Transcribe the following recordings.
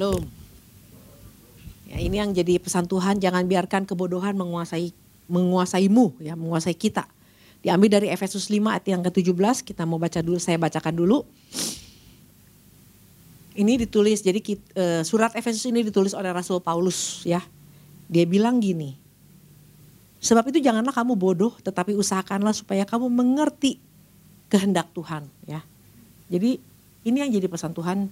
Shalom. Ya, ini yang jadi pesan Tuhan, jangan biarkan kebodohan menguasai menguasaimu, ya, menguasai kita. Diambil dari Efesus 5 ayat yang ke-17, kita mau baca dulu, saya bacakan dulu. Ini ditulis, jadi uh, surat Efesus ini ditulis oleh Rasul Paulus ya. Dia bilang gini, sebab itu janganlah kamu bodoh, tetapi usahakanlah supaya kamu mengerti kehendak Tuhan ya. Jadi ini yang jadi pesan Tuhan,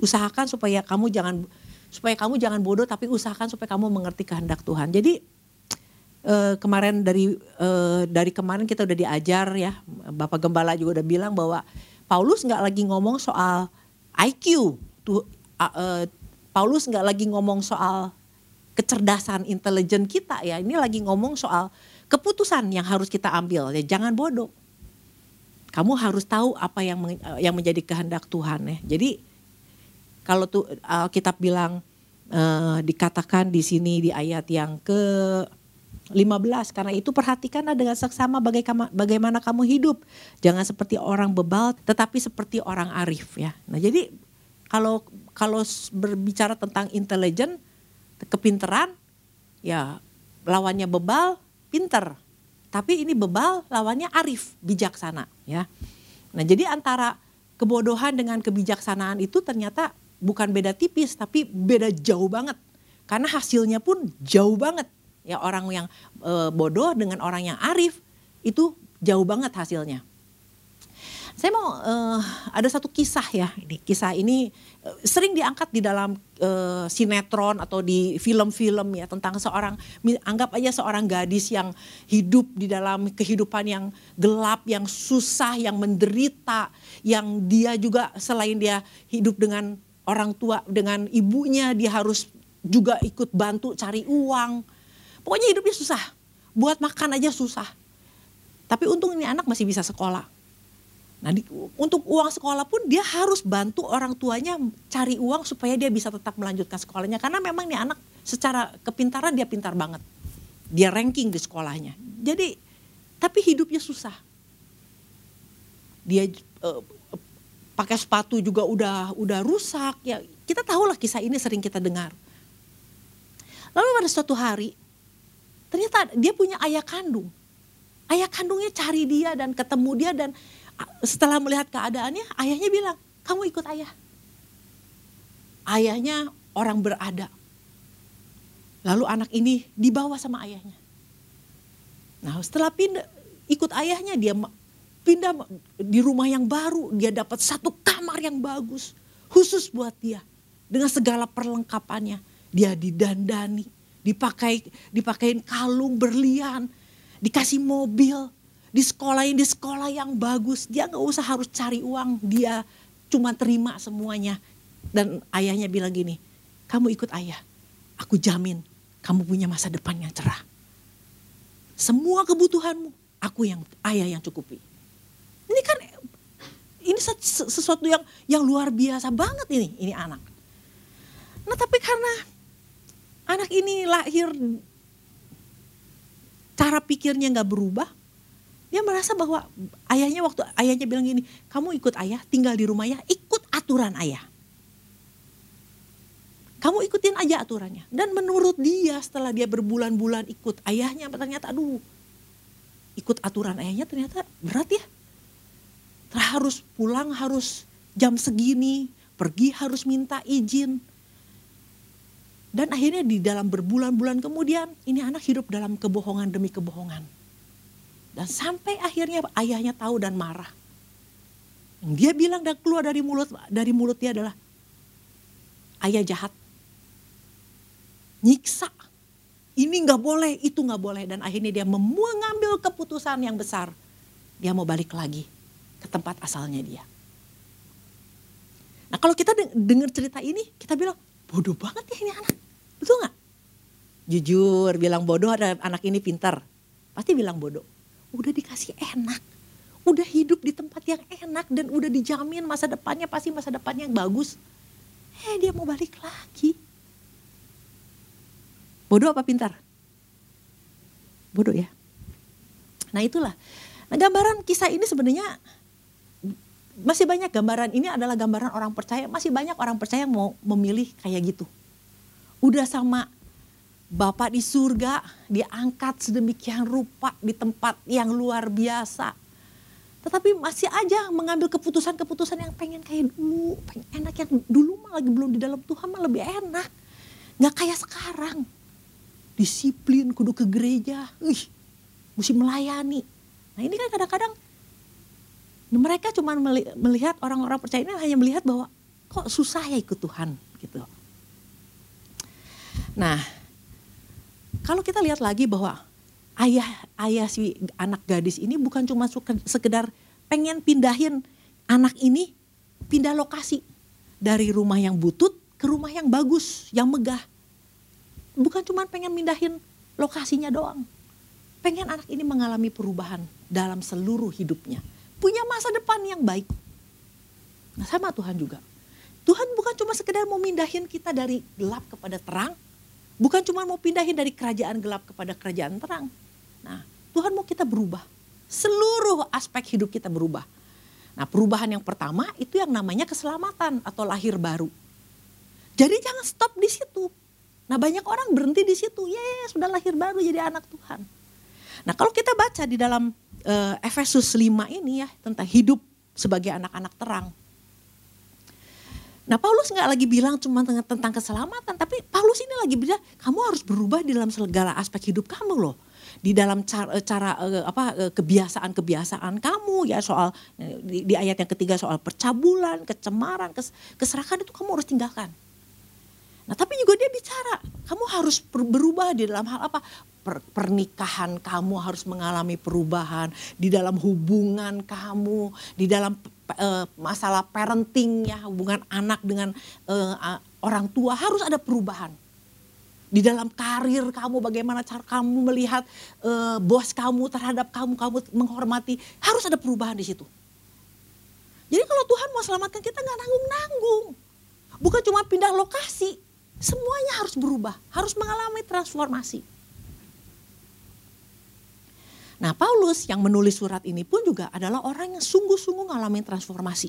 usahakan supaya kamu jangan supaya kamu jangan bodoh tapi usahakan supaya kamu mengerti kehendak Tuhan. Jadi eh, kemarin dari eh, dari kemarin kita udah diajar ya, Bapak Gembala juga udah bilang bahwa Paulus nggak lagi ngomong soal IQ, tuh uh, Paulus nggak lagi ngomong soal kecerdasan intelijen kita ya, ini lagi ngomong soal keputusan yang harus kita ambil ya, jangan bodoh. Kamu harus tahu apa yang yang menjadi kehendak Tuhan ya. Jadi kalau tuh Alkitab bilang uh, dikatakan di sini di ayat yang ke 15 karena itu perhatikanlah dengan seksama bagaimana kamu hidup. Jangan seperti orang bebal tetapi seperti orang arif ya. Nah jadi kalau kalau berbicara tentang intelijen kepinteran ya lawannya bebal pinter. Tapi ini bebal lawannya arif bijaksana ya. Nah jadi antara kebodohan dengan kebijaksanaan itu ternyata bukan beda tipis tapi beda jauh banget. Karena hasilnya pun jauh banget. Ya orang yang e, bodoh dengan orang yang arif itu jauh banget hasilnya. Saya mau uh, ada satu kisah ya ini kisah ini uh, sering diangkat di dalam uh, sinetron atau di film-film ya tentang seorang anggap aja seorang gadis yang hidup di dalam kehidupan yang gelap yang susah yang menderita yang dia juga selain dia hidup dengan orang tua dengan ibunya dia harus juga ikut bantu cari uang. Pokoknya hidupnya susah. Buat makan aja susah. Tapi untung ini anak masih bisa sekolah. Nah di, untuk uang sekolah pun dia harus bantu orang tuanya cari uang supaya dia bisa tetap melanjutkan sekolahnya. Karena memang ini anak secara kepintaran dia pintar banget. Dia ranking di sekolahnya. Jadi tapi hidupnya susah. Dia uh, pakai sepatu juga udah udah rusak. Ya kita tahulah kisah ini sering kita dengar. Lalu pada suatu hari ternyata dia punya ayah kandung. Ayah kandungnya cari dia dan ketemu dia dan setelah melihat keadaannya ayahnya bilang kamu ikut ayah. Ayahnya orang berada. Lalu anak ini dibawa sama ayahnya. Nah setelah pindah ikut ayahnya dia pindah di rumah yang baru, dia dapat satu kamar yang bagus, khusus buat dia. Dengan segala perlengkapannya, dia didandani, dipakai dipakein kalung berlian, dikasih mobil, di sekolah di sekolah yang bagus. Dia nggak usah harus cari uang, dia cuma terima semuanya. Dan ayahnya bilang gini, kamu ikut ayah, aku jamin kamu punya masa depan yang cerah. Semua kebutuhanmu, aku yang ayah yang cukupi. Ini sesuatu yang yang luar biasa banget ini ini anak. Nah tapi karena anak ini lahir cara pikirnya nggak berubah, dia merasa bahwa ayahnya waktu ayahnya bilang gini, kamu ikut ayah, tinggal di rumah ya, ikut aturan ayah. Kamu ikutin aja aturannya. Dan menurut dia setelah dia berbulan-bulan ikut ayahnya, ternyata aduh, ikut aturan ayahnya ternyata berat ya harus pulang harus jam segini, pergi harus minta izin. Dan akhirnya di dalam berbulan-bulan kemudian ini anak hidup dalam kebohongan demi kebohongan. Dan sampai akhirnya ayahnya tahu dan marah. Dia bilang dan keluar dari mulut dari mulut dia adalah ayah jahat. Nyiksa. Ini nggak boleh, itu nggak boleh dan akhirnya dia mengambil keputusan yang besar. Dia mau balik lagi tempat asalnya dia. Nah kalau kita dengar cerita ini, kita bilang bodoh banget ya ini anak. Betul nggak? Jujur bilang bodoh ada anak ini pintar. Pasti bilang bodoh. Udah dikasih enak. Udah hidup di tempat yang enak dan udah dijamin masa depannya pasti masa depannya yang bagus. Eh dia mau balik lagi. Bodoh apa pintar? Bodoh ya. Nah itulah. Nah gambaran kisah ini sebenarnya masih banyak gambaran ini adalah gambaran orang percaya. Masih banyak orang percaya yang mau memilih kayak gitu. Udah sama Bapak di surga diangkat sedemikian rupa di tempat yang luar biasa. Tetapi masih aja mengambil keputusan-keputusan yang pengen kayak dulu. Pengen enak yang dulu mah lagi belum di dalam Tuhan mah lebih enak. Gak kayak sekarang. Disiplin, kudu ke gereja. Ih, mesti melayani. Nah ini kan kadang-kadang mereka cuma melihat orang-orang percaya ini hanya melihat bahwa kok susah ya ikut Tuhan gitu. Nah, kalau kita lihat lagi bahwa ayah ayah si anak gadis ini bukan cuma sekedar pengen pindahin anak ini pindah lokasi dari rumah yang butut ke rumah yang bagus, yang megah. Bukan cuma pengen pindahin lokasinya doang. Pengen anak ini mengalami perubahan dalam seluruh hidupnya punya masa depan yang baik. Nah sama Tuhan juga. Tuhan bukan cuma sekedar mau mindahin kita dari gelap kepada terang. Bukan cuma mau pindahin dari kerajaan gelap kepada kerajaan terang. Nah Tuhan mau kita berubah. Seluruh aspek hidup kita berubah. Nah perubahan yang pertama itu yang namanya keselamatan atau lahir baru. Jadi jangan stop di situ. Nah banyak orang berhenti di situ. Ya sudah lahir baru jadi anak Tuhan. Nah kalau kita baca di dalam uh, Efesus 5 ini ya tentang hidup sebagai anak-anak terang. Nah Paulus nggak lagi bilang cuma tentang keselamatan, tapi Paulus ini lagi bilang kamu harus berubah di dalam segala aspek hidup kamu loh, di dalam cara, cara uh, apa kebiasaan-kebiasaan kamu ya soal di, di ayat yang ketiga soal percabulan, kecemaran, kes, keserakan itu kamu harus tinggalkan. Nah tapi juga dia bicara, kamu harus berubah di dalam hal apa? Per, pernikahan kamu harus mengalami perubahan, di dalam hubungan kamu, di dalam uh, masalah parenting ya, hubungan anak dengan uh, orang tua harus ada perubahan. Di dalam karir kamu, bagaimana cara kamu melihat uh, bos kamu terhadap kamu, kamu menghormati, harus ada perubahan di situ. Jadi kalau Tuhan mau selamatkan kita nggak nanggung-nanggung. Bukan cuma pindah lokasi, Semuanya harus berubah, harus mengalami transformasi. Nah Paulus yang menulis surat ini pun juga adalah orang yang sungguh-sungguh ngalamin transformasi.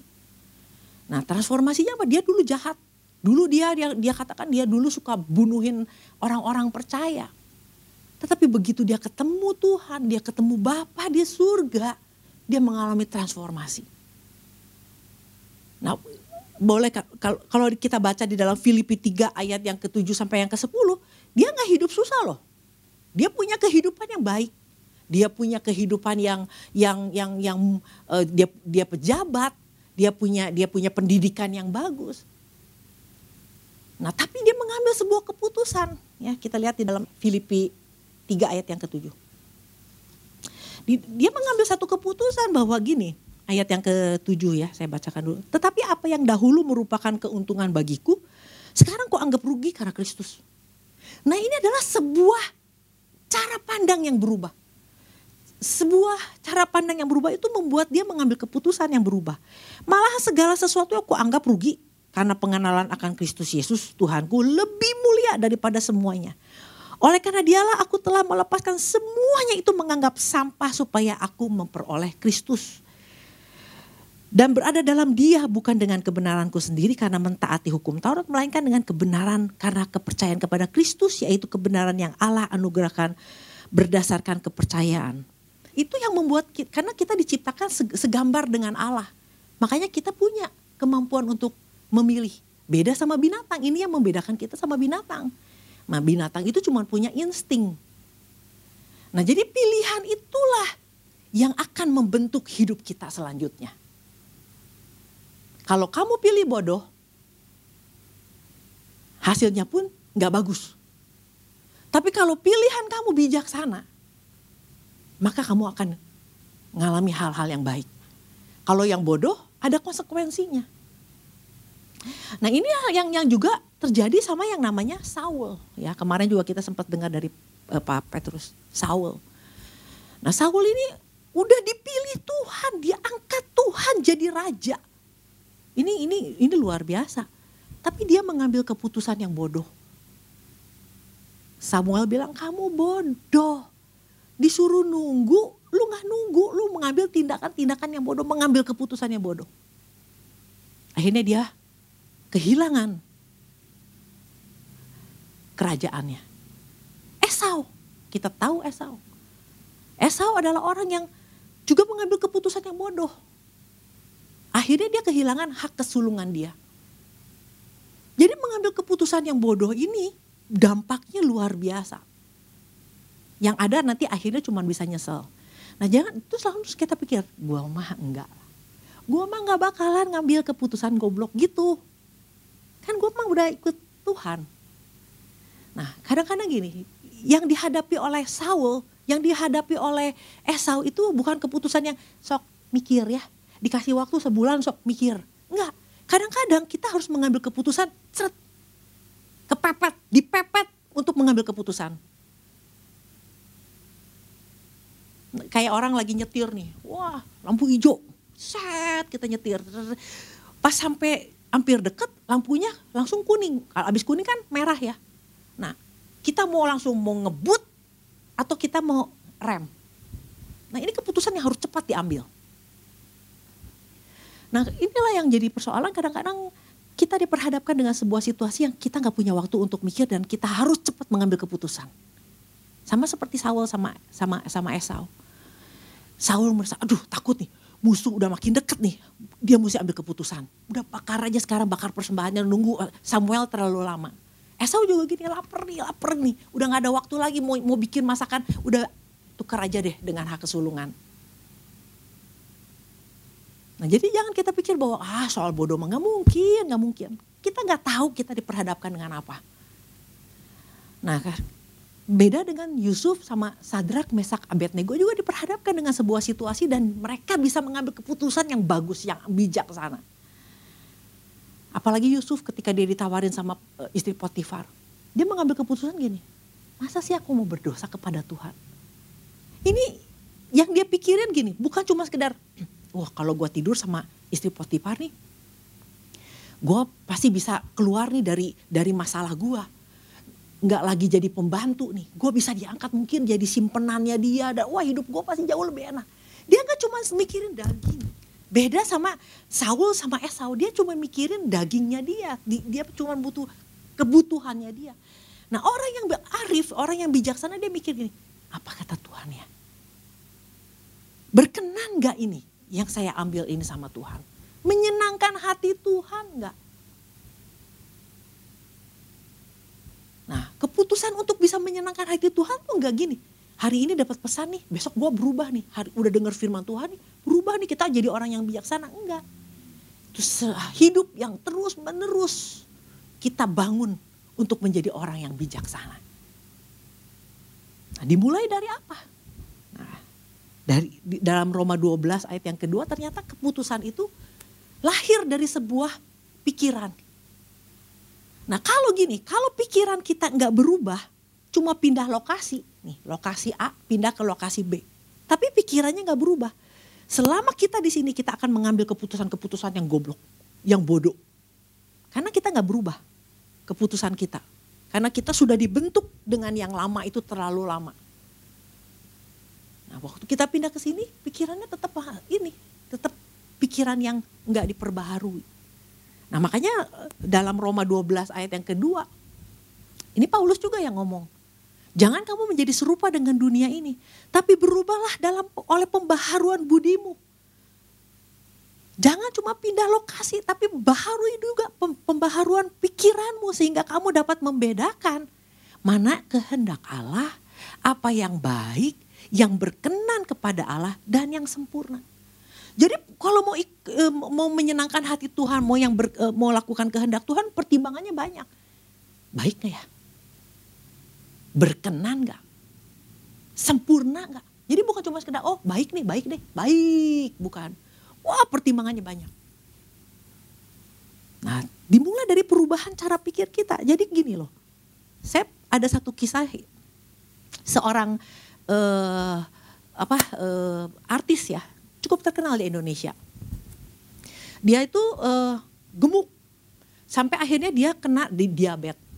Nah transformasinya apa? Dia dulu jahat. Dulu dia dia, dia katakan dia dulu suka bunuhin orang-orang percaya. Tetapi begitu dia ketemu Tuhan, dia ketemu Bapa di surga, dia mengalami transformasi. Nah boleh kalau kita baca di dalam Filipi 3 ayat yang ke-7 sampai yang ke-10, dia nggak hidup susah loh. Dia punya kehidupan yang baik. Dia punya kehidupan yang yang yang yang uh, dia dia pejabat, dia punya dia punya pendidikan yang bagus. Nah, tapi dia mengambil sebuah keputusan, ya. Kita lihat di dalam Filipi 3 ayat yang ke-7. Dia mengambil satu keputusan bahwa gini, ayat yang ke-7 ya, saya bacakan dulu. Tetapi apa yang dahulu merupakan keuntungan bagiku, sekarang kok anggap rugi karena Kristus. Nah ini adalah sebuah cara pandang yang berubah. Sebuah cara pandang yang berubah itu membuat dia mengambil keputusan yang berubah. Malah segala sesuatu aku anggap rugi karena pengenalan akan Kristus Yesus Tuhanku lebih mulia daripada semuanya. Oleh karena dialah aku telah melepaskan semuanya itu menganggap sampah supaya aku memperoleh Kristus dan berada dalam dia bukan dengan kebenaranku sendiri karena mentaati hukum Taurat melainkan dengan kebenaran karena kepercayaan kepada Kristus yaitu kebenaran yang Allah anugerahkan berdasarkan kepercayaan. Itu yang membuat kita, karena kita diciptakan segambar dengan Allah. Makanya kita punya kemampuan untuk memilih. Beda sama binatang, ini yang membedakan kita sama binatang. Nah binatang itu cuma punya insting. Nah jadi pilihan itulah yang akan membentuk hidup kita selanjutnya. Kalau kamu pilih bodoh, hasilnya pun nggak bagus. Tapi kalau pilihan kamu bijaksana, maka kamu akan mengalami hal-hal yang baik. Kalau yang bodoh, ada konsekuensinya. Nah ini yang yang juga terjadi sama yang namanya Saul. Ya kemarin juga kita sempat dengar dari uh, Pak Petrus Saul. Nah Saul ini udah dipilih Tuhan, diangkat Tuhan jadi raja. Ini ini ini luar biasa. Tapi dia mengambil keputusan yang bodoh. Samuel bilang kamu bodoh. Disuruh nunggu, lu nggak nunggu, lu mengambil tindakan-tindakan yang bodoh, mengambil keputusan yang bodoh. Akhirnya dia kehilangan kerajaannya. Esau, kita tahu Esau. Esau adalah orang yang juga mengambil keputusan yang bodoh. Akhirnya dia kehilangan hak kesulungan dia. Jadi mengambil keputusan yang bodoh ini dampaknya luar biasa. Yang ada nanti akhirnya cuma bisa nyesel. Nah jangan itu selalu kita pikir, gua mah enggak. Gua mah enggak bakalan ngambil keputusan goblok gitu. Kan gua mah udah ikut Tuhan. Nah kadang-kadang gini, yang dihadapi oleh Saul, yang dihadapi oleh Esau itu bukan keputusan yang sok mikir ya. Dikasih waktu sebulan sok mikir. Enggak, kadang-kadang kita harus mengambil keputusan seret, kepepet, dipepet untuk mengambil keputusan. Kayak orang lagi nyetir nih, wah lampu hijau, set kita nyetir. Pas sampai hampir deket lampunya langsung kuning. Kalau habis kuning kan merah ya. Nah kita mau langsung mau ngebut atau kita mau rem. Nah ini keputusan yang harus cepat diambil. Nah inilah yang jadi persoalan kadang-kadang kita diperhadapkan dengan sebuah situasi yang kita nggak punya waktu untuk mikir dan kita harus cepat mengambil keputusan. Sama seperti Saul sama sama sama Esau. Saul merasa, aduh takut nih, musuh udah makin deket nih, dia mesti ambil keputusan. Udah bakar aja sekarang, bakar persembahannya, nunggu Samuel terlalu lama. Esau juga gini, lapar nih, lapar nih, udah gak ada waktu lagi mau, mau bikin masakan, udah tukar aja deh dengan hak kesulungan. Nah jadi jangan kita pikir bahwa ah soal bodoh mah gak mungkin, gak mungkin. Kita gak tahu kita diperhadapkan dengan apa. Nah beda dengan Yusuf sama Sadrak, Mesak, Abednego juga diperhadapkan dengan sebuah situasi dan mereka bisa mengambil keputusan yang bagus, yang bijaksana. Apalagi Yusuf ketika dia ditawarin sama eh, istri Potifar. Dia mengambil keputusan gini, masa sih aku mau berdosa kepada Tuhan? Ini yang dia pikirin gini, bukan cuma sekedar, wah kalau gue tidur sama istri Potifar nih, gue pasti bisa keluar nih dari dari masalah gue nggak lagi jadi pembantu nih. Gue bisa diangkat mungkin jadi simpenannya dia. Dan wah hidup gue pasti jauh lebih enak. Dia nggak cuma mikirin daging. Beda sama Saul sama Esau. Dia cuma mikirin dagingnya dia. Dia cuma butuh kebutuhannya dia. Nah orang yang arif, orang yang bijaksana dia mikir gini. Apa kata Tuhan ya? Berkenan gak ini yang saya ambil ini sama Tuhan? Menyenangkan hati Tuhan gak? Nah keputusan untuk bisa menyenangkan hati Tuhan tuh nggak gini. Hari ini dapat pesan nih, besok gue berubah nih. Hari udah dengar firman Tuhan nih, berubah nih kita jadi orang yang bijaksana. Enggak. Itu hidup yang terus menerus kita bangun untuk menjadi orang yang bijaksana. Nah, dimulai dari apa? Nah, dari dalam Roma 12 ayat yang kedua ternyata keputusan itu lahir dari sebuah pikiran Nah kalau gini, kalau pikiran kita nggak berubah, cuma pindah lokasi, nih lokasi A pindah ke lokasi B, tapi pikirannya nggak berubah. Selama kita di sini kita akan mengambil keputusan-keputusan yang goblok, yang bodoh, karena kita nggak berubah keputusan kita, karena kita sudah dibentuk dengan yang lama itu terlalu lama. Nah waktu kita pindah ke sini, pikirannya tetap ini, tetap pikiran yang nggak diperbaharui. Nah makanya eh, dalam Roma 12 ayat yang kedua, ini Paulus juga yang ngomong. Jangan kamu menjadi serupa dengan dunia ini, tapi berubahlah dalam oleh pembaharuan budimu. Jangan cuma pindah lokasi, tapi baharui juga pembaharuan pikiranmu sehingga kamu dapat membedakan mana kehendak Allah, apa yang baik, yang berkenan kepada Allah dan yang sempurna. Jadi kalau mau eh, mau menyenangkan hati Tuhan, mau yang ber, eh, mau lakukan kehendak Tuhan, pertimbangannya banyak. Baik gak ya? Berkenan gak? Sempurna gak? Jadi bukan cuma sekedar, oh baik nih, baik deh, baik. Bukan. Wah pertimbangannya banyak. Nah dimulai dari perubahan cara pikir kita. Jadi gini loh, saya ada satu kisah seorang uh, apa uh, artis ya cukup terkenal di Indonesia. Dia itu uh, gemuk sampai akhirnya dia kena di diabetes.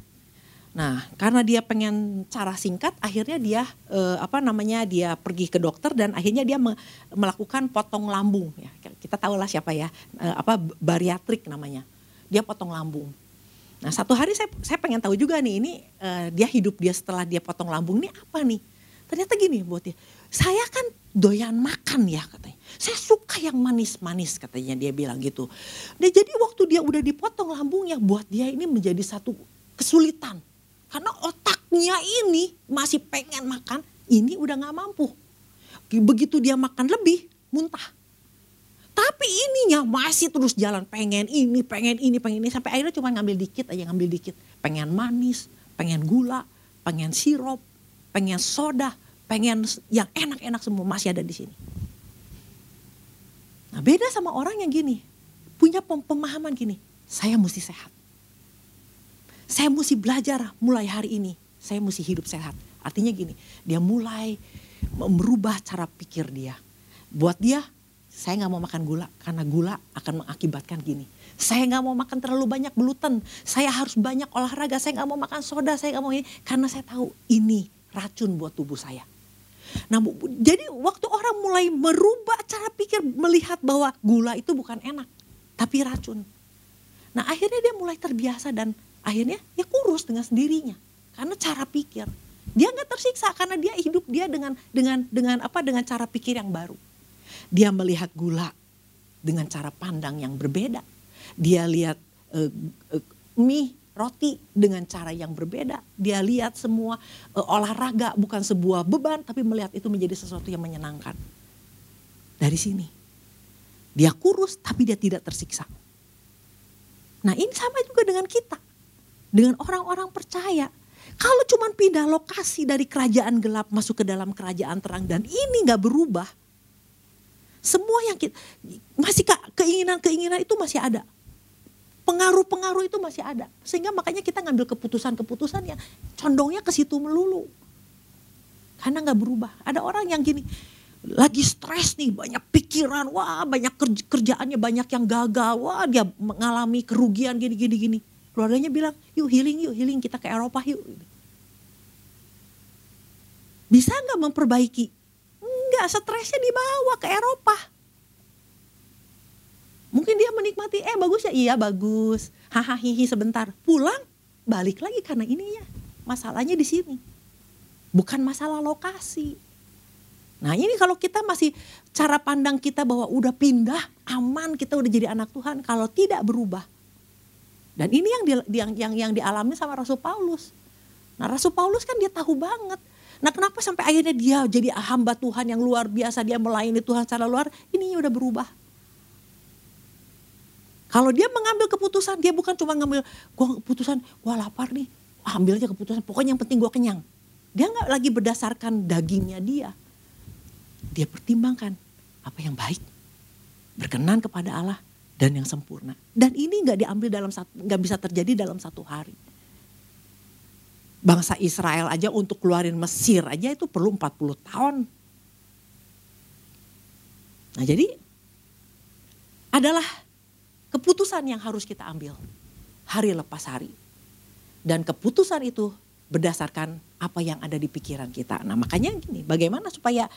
Nah, karena dia pengen cara singkat, akhirnya dia eh, apa namanya dia pergi ke dokter dan akhirnya dia me melakukan potong lambung. Ya, kita tahu lah siapa ya, eh, apa bariatrik namanya. Dia potong lambung. Nah, satu hari saya saya pengen tahu juga nih ini eh, dia hidup dia setelah dia potong lambung ini apa nih? Ternyata gini buat dia, saya kan doyan makan ya katanya. Saya suka yang manis-manis katanya dia bilang gitu. Nah, jadi waktu dia udah dipotong lambungnya buat dia ini menjadi satu kesulitan karena otaknya ini masih pengen makan, ini udah gak mampu. Begitu dia makan lebih, muntah. Tapi ininya masih terus jalan pengen ini, pengen ini, pengen ini. Sampai akhirnya cuma ngambil dikit aja, ngambil dikit. Pengen manis, pengen gula, pengen sirup, pengen soda, pengen yang enak-enak semua masih ada di sini. Nah beda sama orang yang gini, punya pemahaman gini, saya mesti sehat. Saya mesti belajar mulai hari ini. Saya mesti hidup sehat. Artinya gini, dia mulai merubah cara pikir dia. Buat dia, saya nggak mau makan gula karena gula akan mengakibatkan gini. Saya nggak mau makan terlalu banyak gluten. Saya harus banyak olahraga. Saya nggak mau makan soda. Saya nggak mau ini karena saya tahu ini racun buat tubuh saya. Nah, jadi waktu orang mulai merubah cara pikir melihat bahwa gula itu bukan enak, tapi racun. Nah, akhirnya dia mulai terbiasa dan akhirnya ya kurus dengan sendirinya karena cara pikir. Dia nggak tersiksa karena dia hidup dia dengan dengan dengan apa dengan cara pikir yang baru. Dia melihat gula dengan cara pandang yang berbeda. Dia lihat uh, uh, mie roti dengan cara yang berbeda. Dia lihat semua uh, olahraga bukan sebuah beban tapi melihat itu menjadi sesuatu yang menyenangkan. Dari sini. Dia kurus tapi dia tidak tersiksa. Nah ini sama juga dengan kita dengan orang-orang percaya. Kalau cuma pindah lokasi dari kerajaan gelap masuk ke dalam kerajaan terang dan ini nggak berubah, semua yang kita, masih keinginan-keinginan itu masih ada. Pengaruh-pengaruh itu masih ada. Sehingga makanya kita ngambil keputusan-keputusan yang condongnya ke situ melulu. Karena nggak berubah. Ada orang yang gini, lagi stres nih, banyak pikiran, wah banyak kerjaannya banyak yang gagal, wah dia mengalami kerugian gini-gini gini. Keluarganya bilang, yuk healing yuk, healing kita ke Eropa yuk. Bisa nggak memperbaiki? Enggak, stresnya dibawa ke Eropa. Mungkin dia menikmati, eh bagus ya, iya bagus. Hahaha hihi sebentar. Pulang, balik lagi karena ini ya. Masalahnya di sini. Bukan masalah lokasi. Nah ini kalau kita masih cara pandang kita bahwa udah pindah, aman, kita udah jadi anak Tuhan. Kalau tidak berubah, dan ini yang di, yang yang yang dialami sama Rasul Paulus. Nah, Rasul Paulus kan dia tahu banget. Nah, kenapa sampai akhirnya dia jadi hamba Tuhan yang luar biasa, dia melayani Tuhan secara luar, ini udah berubah. Kalau dia mengambil keputusan, dia bukan cuma ngambil, gua keputusan, gua lapar nih, ambil aja keputusan, pokoknya yang penting gua kenyang. Dia nggak lagi berdasarkan dagingnya dia. Dia pertimbangkan apa yang baik, berkenan kepada Allah, dan yang sempurna. Dan ini nggak diambil dalam nggak bisa terjadi dalam satu hari. Bangsa Israel aja untuk keluarin Mesir aja itu perlu 40 tahun. Nah jadi adalah keputusan yang harus kita ambil hari lepas hari. Dan keputusan itu berdasarkan apa yang ada di pikiran kita. Nah makanya gini, bagaimana supaya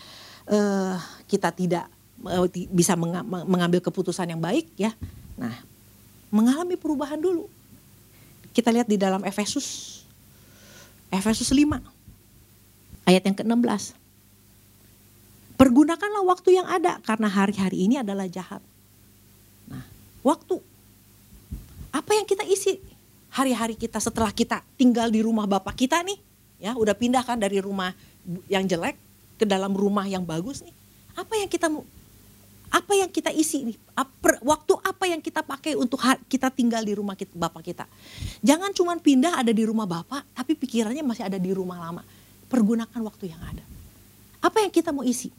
uh, kita tidak Eh, bisa mengambil keputusan yang baik ya. Nah, mengalami perubahan dulu. Kita lihat di dalam Efesus Efesus 5 ayat yang ke-16. Pergunakanlah waktu yang ada karena hari-hari ini adalah jahat. Waktu apa yang kita isi hari-hari kita setelah kita tinggal di rumah bapak kita nih, ya udah pindah kan dari rumah yang jelek ke dalam rumah yang bagus nih. Apa yang kita apa yang kita isi nih? Waktu apa yang kita pakai untuk kita tinggal di rumah kita, bapak kita? Jangan cuma pindah ada di rumah bapak, tapi pikirannya masih ada di rumah lama. Pergunakan waktu yang ada. Apa yang kita mau isi?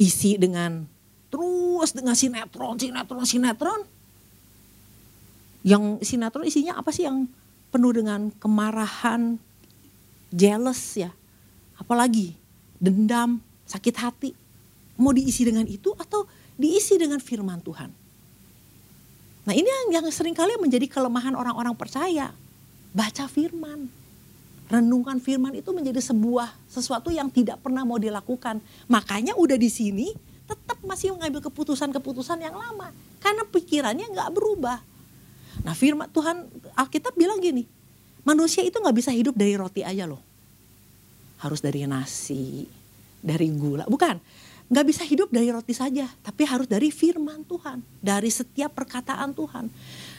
Isi dengan terus dengan sinetron, sinetron, sinetron. Yang sinetron isinya apa sih yang penuh dengan kemarahan, jealous ya, apalagi dendam, sakit hati Mau diisi dengan itu atau diisi dengan firman Tuhan? Nah ini yang, yang sering kali menjadi kelemahan orang-orang percaya. Baca firman. Renungan firman itu menjadi sebuah sesuatu yang tidak pernah mau dilakukan. Makanya udah di sini tetap masih mengambil keputusan-keputusan yang lama. Karena pikirannya nggak berubah. Nah firman Tuhan Alkitab bilang gini. Manusia itu nggak bisa hidup dari roti aja loh. Harus dari nasi, dari gula. Bukan, nggak bisa hidup dari roti saja, tapi harus dari firman Tuhan, dari setiap perkataan Tuhan.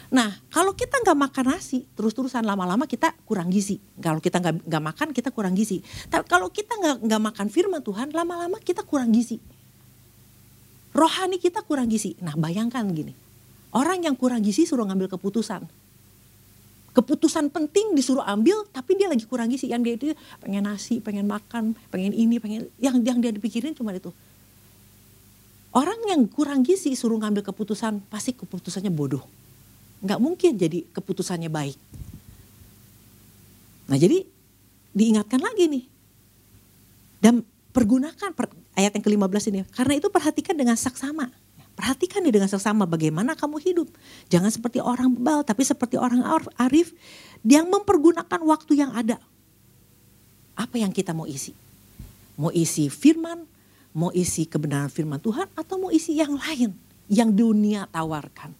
Nah, kalau kita nggak makan nasi, terus-terusan lama-lama kita kurang gizi. Kalau kita nggak nggak makan, kita kurang gizi. Tapi kalau kita nggak nggak makan firman Tuhan, lama-lama kita kurang gizi. Rohani kita kurang gizi. Nah, bayangkan gini, orang yang kurang gizi suruh ngambil keputusan. Keputusan penting disuruh ambil, tapi dia lagi kurang gizi. Yang dia itu pengen nasi, pengen makan, pengen ini, pengen yang yang dia dipikirin cuma itu Orang yang kurang gizi suruh ngambil keputusan pasti keputusannya bodoh. Nggak mungkin jadi keputusannya baik. Nah jadi diingatkan lagi nih. Dan pergunakan per, ayat yang ke-15 ini. Karena itu perhatikan dengan saksama. Perhatikan nih dengan saksama bagaimana kamu hidup. Jangan seperti orang bebal tapi seperti orang arif yang mempergunakan waktu yang ada. Apa yang kita mau isi? Mau isi firman, Mau isi kebenaran firman Tuhan atau mau isi yang lain yang dunia tawarkan.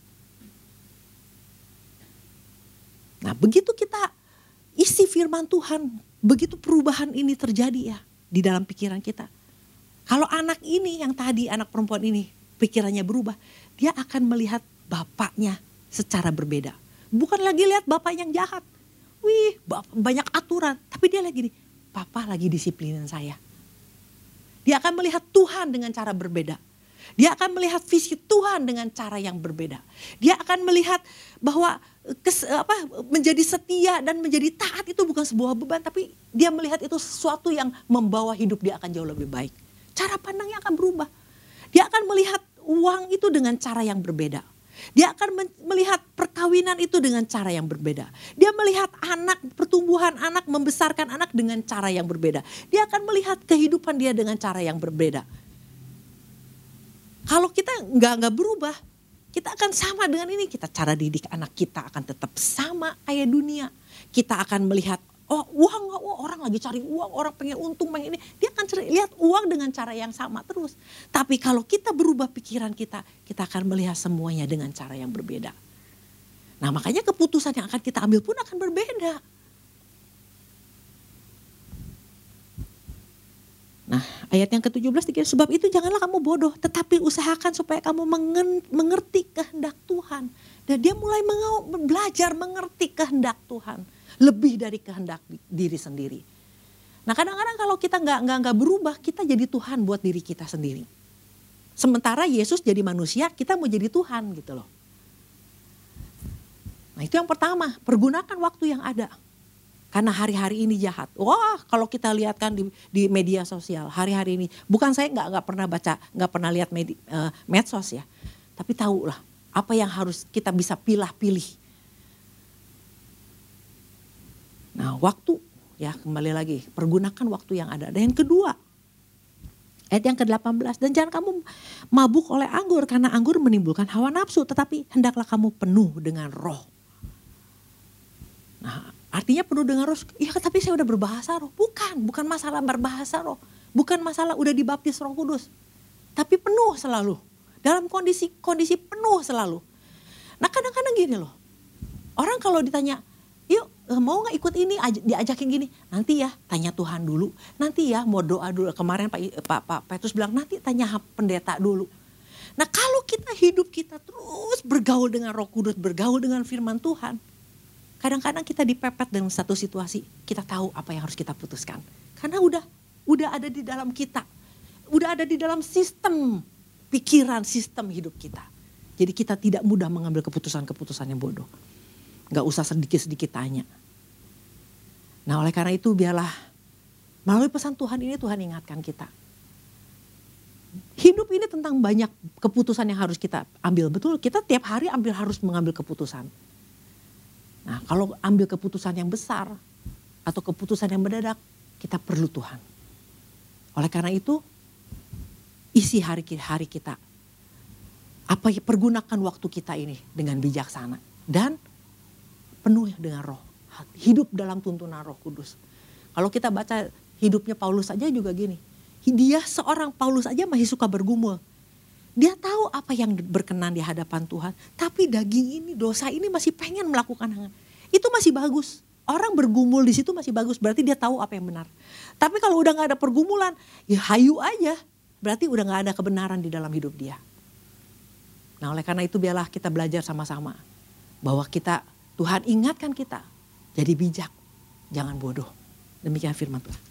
Nah begitu kita isi firman Tuhan, begitu perubahan ini terjadi ya di dalam pikiran kita. Kalau anak ini yang tadi anak perempuan ini pikirannya berubah, dia akan melihat bapaknya secara berbeda. Bukan lagi lihat bapak yang jahat. Wih, banyak aturan, tapi dia lagi nih, papa lagi disiplinin saya. Dia akan melihat Tuhan dengan cara berbeda. Dia akan melihat visi Tuhan dengan cara yang berbeda. Dia akan melihat bahwa kes, apa, menjadi setia dan menjadi taat itu bukan sebuah beban, tapi dia melihat itu sesuatu yang membawa hidup dia akan jauh lebih baik. Cara pandangnya akan berubah. Dia akan melihat uang itu dengan cara yang berbeda. Dia akan melihat perkawinan itu dengan cara yang berbeda. Dia melihat anak, pertumbuhan anak, membesarkan anak dengan cara yang berbeda. Dia akan melihat kehidupan dia dengan cara yang berbeda. Kalau kita nggak nggak berubah, kita akan sama dengan ini. Kita cara didik anak kita akan tetap sama kayak dunia. Kita akan melihat oh uang oh, orang lagi cari uang orang pengen untung pengen ini. Dia akan cari, lihat uang dengan cara yang sama terus. Tapi kalau kita berubah pikiran kita kita akan melihat semuanya dengan cara yang berbeda. Nah makanya keputusan yang akan kita ambil pun akan berbeda Nah ayat yang ke-17 dikira sebab itu janganlah kamu bodoh tetapi usahakan supaya kamu mengerti kehendak Tuhan. Dan dia mulai belajar mengerti kehendak Tuhan lebih dari kehendak diri sendiri. Nah kadang-kadang kalau kita nggak nggak nggak berubah, kita jadi Tuhan buat diri kita sendiri. Sementara Yesus jadi manusia, kita mau jadi Tuhan gitu loh. Nah itu yang pertama, pergunakan waktu yang ada. Karena hari-hari ini jahat. Wah kalau kita lihat kan di, di media sosial hari-hari ini. Bukan saya nggak nggak pernah baca, nggak pernah lihat med, uh, medsos ya. Tapi tahu lah apa yang harus kita bisa pilah-pilih Nah waktu ya kembali lagi pergunakan waktu yang ada. Dan yang kedua ayat yang ke-18 dan jangan kamu mabuk oleh anggur karena anggur menimbulkan hawa nafsu tetapi hendaklah kamu penuh dengan roh. Nah artinya penuh dengan roh, iya tapi saya udah berbahasa roh. Bukan, bukan masalah berbahasa roh. Bukan masalah udah dibaptis roh kudus. Tapi penuh selalu. Dalam kondisi kondisi penuh selalu. Nah kadang-kadang gini loh. Orang kalau ditanya, yuk eh, mau nggak ikut ini diajakin gini nanti ya tanya Tuhan dulu nanti ya mau doa dulu kemarin Pak Pak, Pak Petrus bilang nanti tanya pendeta dulu nah kalau kita hidup kita terus bergaul dengan Roh Kudus bergaul dengan Firman Tuhan kadang-kadang kita dipepet dengan satu situasi kita tahu apa yang harus kita putuskan karena udah udah ada di dalam kita udah ada di dalam sistem pikiran sistem hidup kita jadi kita tidak mudah mengambil keputusan-keputusan yang bodoh Gak usah sedikit-sedikit tanya. Nah oleh karena itu biarlah melalui pesan Tuhan ini Tuhan ingatkan kita. Hidup ini tentang banyak keputusan yang harus kita ambil. Betul kita tiap hari ambil harus mengambil keputusan. Nah kalau ambil keputusan yang besar atau keputusan yang mendadak kita perlu Tuhan. Oleh karena itu isi hari-hari kita. Apa ya pergunakan waktu kita ini dengan bijaksana dan penuh dengan roh. Hidup dalam tuntunan roh kudus. Kalau kita baca hidupnya Paulus saja juga gini. Dia seorang Paulus aja masih suka bergumul dia tahu apa yang berkenan di hadapan Tuhan tapi daging ini dosa ini masih pengen melakukan hal itu masih bagus orang bergumul di situ masih bagus berarti dia tahu apa yang benar tapi kalau udah nggak ada pergumulan ya hayu aja berarti udah nggak ada kebenaran di dalam hidup dia Nah oleh karena itu biarlah kita belajar sama-sama. Bahwa kita, Tuhan ingatkan kita. Jadi bijak, jangan bodoh. Demikian firman Tuhan.